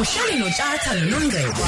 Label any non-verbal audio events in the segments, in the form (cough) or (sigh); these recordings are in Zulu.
uhleli notshatha nonongcebo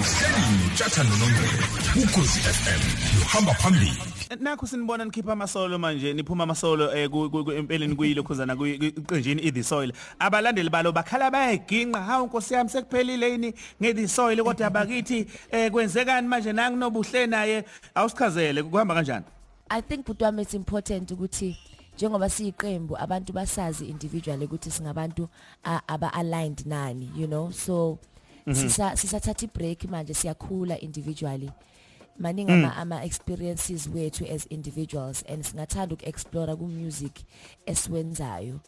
uhleli utshatha nonongcebo ukhosi FM uhamba phambili. Nakho sinibona nikhipha amasolo manje niphuma amasolo eh, ku- ku- ku- empeleni kuyilokhuzana kuqenjini i the soil. Abalandeli balo bakhala bayaginqa hawu nkosi yami sekuphelile yini nge the soil? Kodwa abakithi eh, kwenzekani manje? Nangu nobuhle naye. Awusichazele kuhamba kanjani? I think budwami it's important ukuthi njengoba siyiqembu abantu basazi individually ukuthi singabantu a- aba aligned nani you know? So sisa sisathatha ibreak manje siyakhula individually. Maningi ama ama experiences wethu as individuals and singathanda ukuexplore ku music esiwenzayo.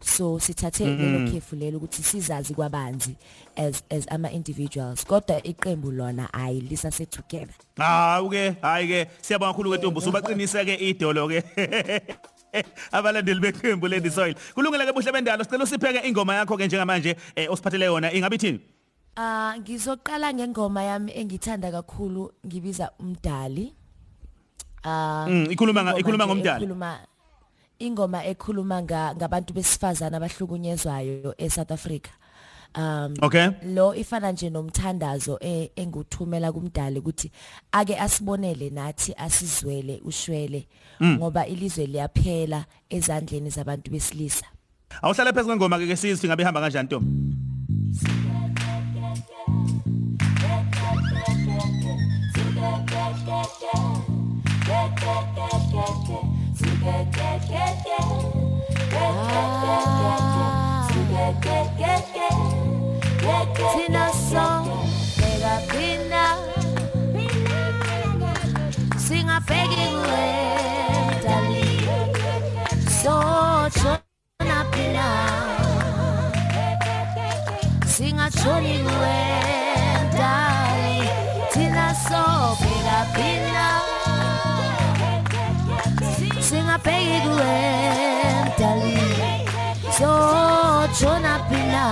So sithathe lelo khefu lelo ukuthi sizazi kwabanzi as as ama individuals. Kodwa iqembu lona ayi lisase together. Hawu ke hayi ke siyabonga kakhulu kweNtombi ubaqinise ke idolo ke (laughs) (laughs) abalandeli beqembu le the soil kulungile ke buhle bendalo sicela usipheke ingoma yakho ke njengamanje eh, osiphathele yona ingabe ithini Ah ngizoqala ngengoma yami engithanda kakhulu ngibiza umdali. Ah Mm, ikhuluma nga- ingoma ikhuluma nje ngomdali. ekhuluma ingoma ekhuluma nga ngabantu besifazana abahlukunyezwayo eSouth Africa. Um okay. lo ifana nje nomthandazo eh, enguthumela kumdali ukuthi ake asibonele nathi asizwele ushwele ngoba ilizwe liyaphela ezandleni zabantu besilisa. awuhlale phezu kwengoma ke ke sizwe ngabe ihamba kanjani Ntombi? singatshoni kuwendali thina sophikaphila singabheki kuwendali sotshona phila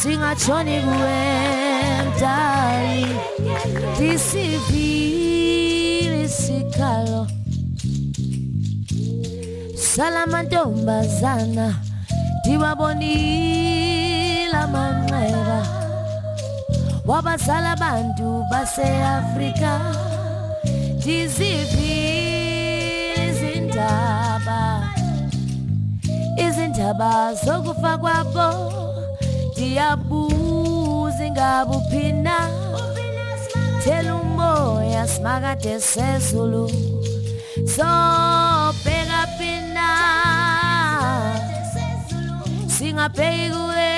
singatshoni kuwendali dali Visivi lisikhalo Sala mantombazana Ndiwabonile amanxeba. Wabazala abantu baseAfrika. Ndizivi izindaba. Izindaba zokufa kwabo Ndiyabuya ndiyabuza ingabe uphina thela umoya simakade sezulu. Sobheka phina. Singabheki kuwe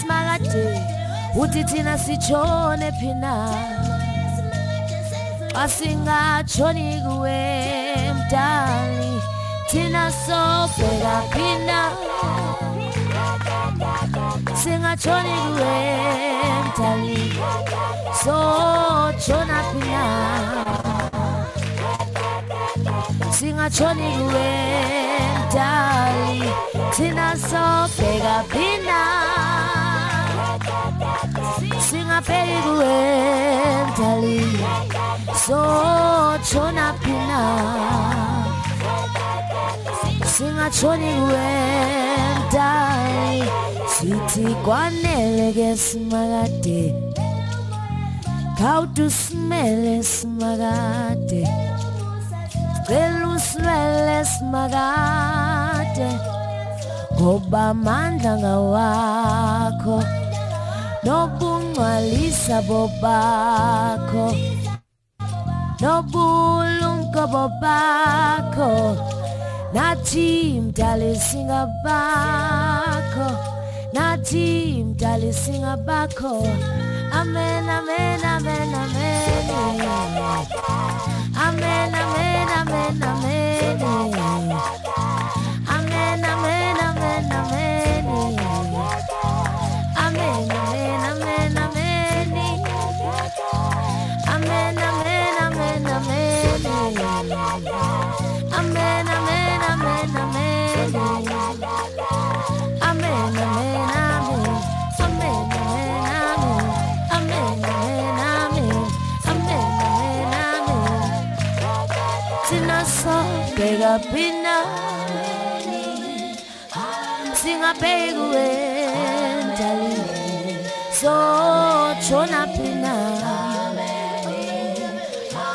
simakade. Uthi thina sitshone phina. Asingatshoni kuwe mdali thina sobheka phina. singatholi kuwentali sothona phina singatholi kuwentali thina sobheka phina. Singapheli kuwentali sothona phina. Singatholi kuwentali mdali sithi kwanele ke simakade khawuthi simele simakade cela usilwele simakade ngoba amandla ngawakho nobungcwalisa bobakho nobulumko bobakho nathi mdali singabakho. Nathi mdali singabakho amen amen amen amen amen. Amen amen amen amen. binani singabheki wenda sotshona phina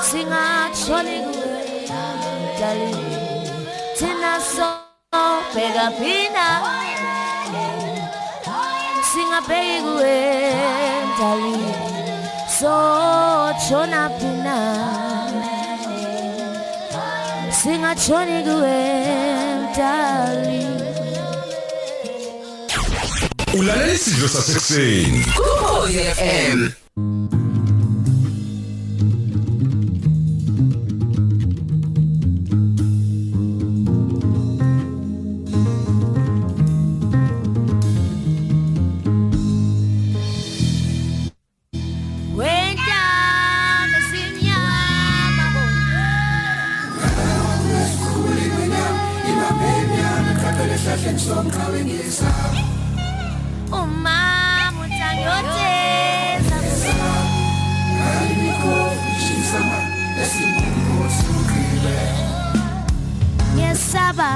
singatshoni kuwendali thina sobheka phina. Singabheki kuwendali sotshona phina singatshoni kuwe darling ulalela isidlo sasekuseni Ukhozi FM. Umama uthangiyoteza ngiyesaba ngiyesaba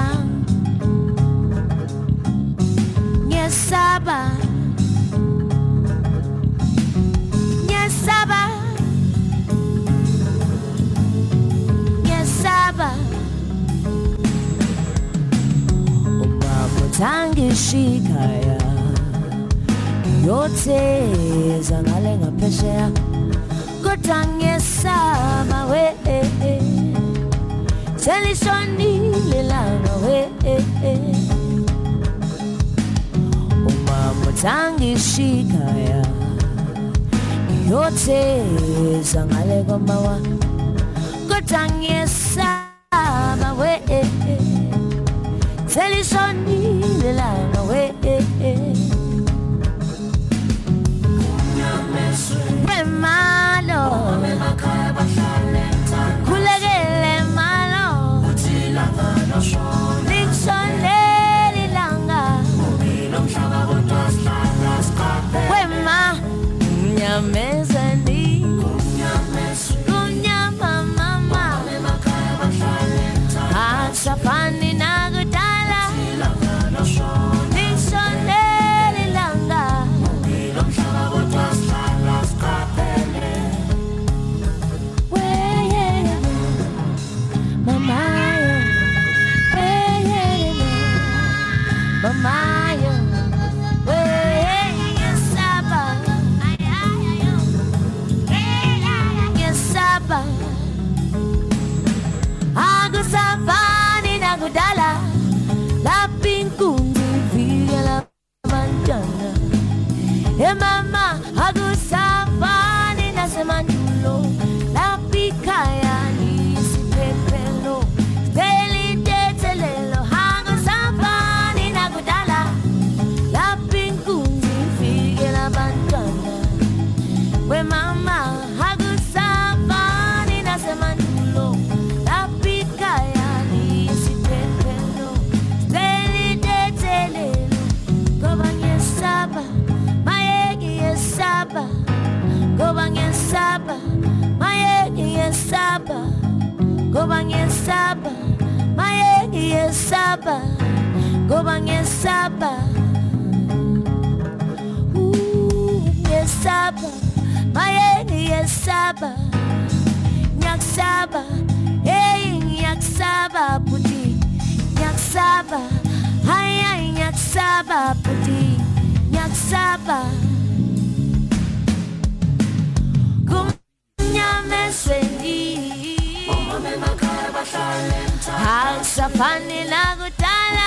ngiyesaba uthangishikaya yotheza ngale ngaphesheya kodwa ngiyesaba we selishonile langa we umama uthangishikaya yotheza ngale kwamawa kodwa ngiyesaba we selishonile langa ngiyesaba ngoba ngiyesaba maye ngiyesaba ngoba ngiyesaba Uh, ngiyesaba maye ngiyesaba ngiyakusaba. Hey ngiyakusaba buti ngiyakusaba. Hayi hayi ngiyakusaba buti ngiyakusaba. Akusafani nakudala.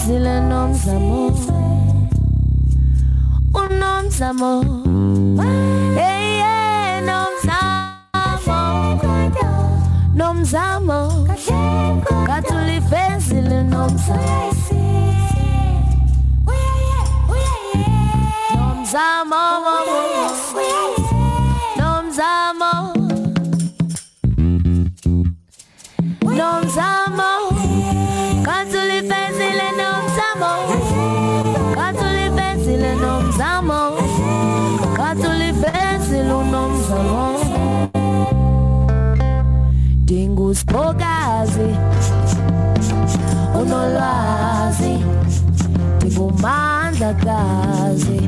Ulifezile nomzamo. Unomzamo. Hey yeah nomzamo. Nomzamo. Kwathi ulifezile nomzamo nomzamo. Nomzamo. Unolwazi ndingumandlakazi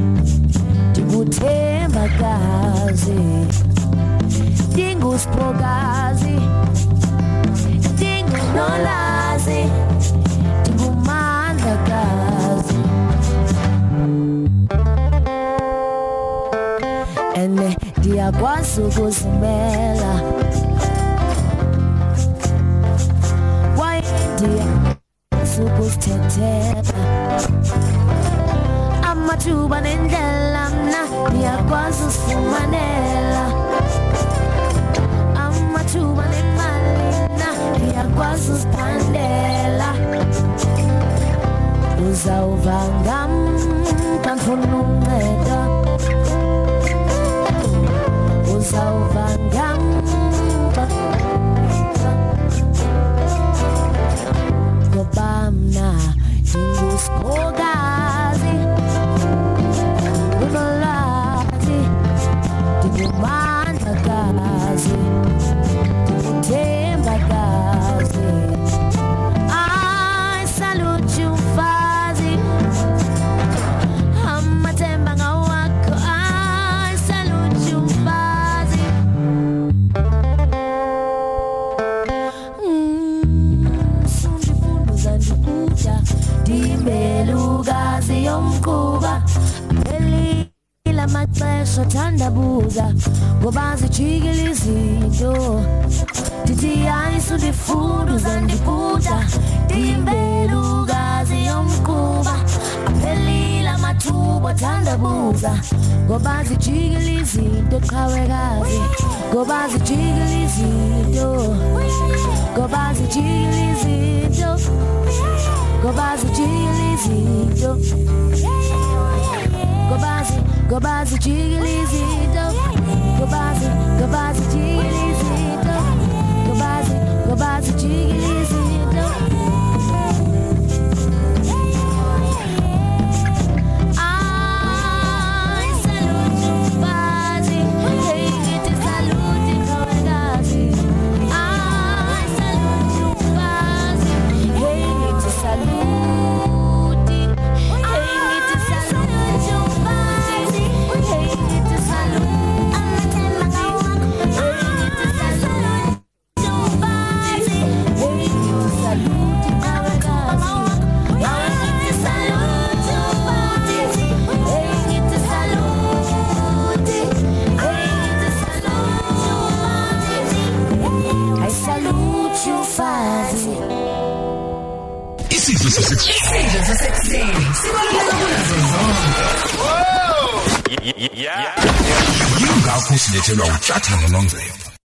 ndinguthembakazi dingusipokazi ndingunolazi ndingumandlakazi ene ndiyakwazi ukuzimela. Ukuzithethela amathuba nendlela mna ndiyakwazi uzifumanela amathuba nemali na ndiyakwazi uziphandela uzawuva ngam xa ndifuna uncedo uzawuva ngam amaxesha thandabuza ngoba zijikile izinto. Ndithi hayi sundifundo zandikuja ndimbelukazi yomquba aphelile amathuba thandabuza ngoba zijikile izinto qhawekazi ngoba zijikile izinto. Ngoba zijikile izinto. Ngoba zijikile izinto. Ngoba zi- ngoba zijikile izinto ngoba zi- ngoba zijikile izinto ngoba zi- ngoba yingakho silethelwa utshathana nongcebo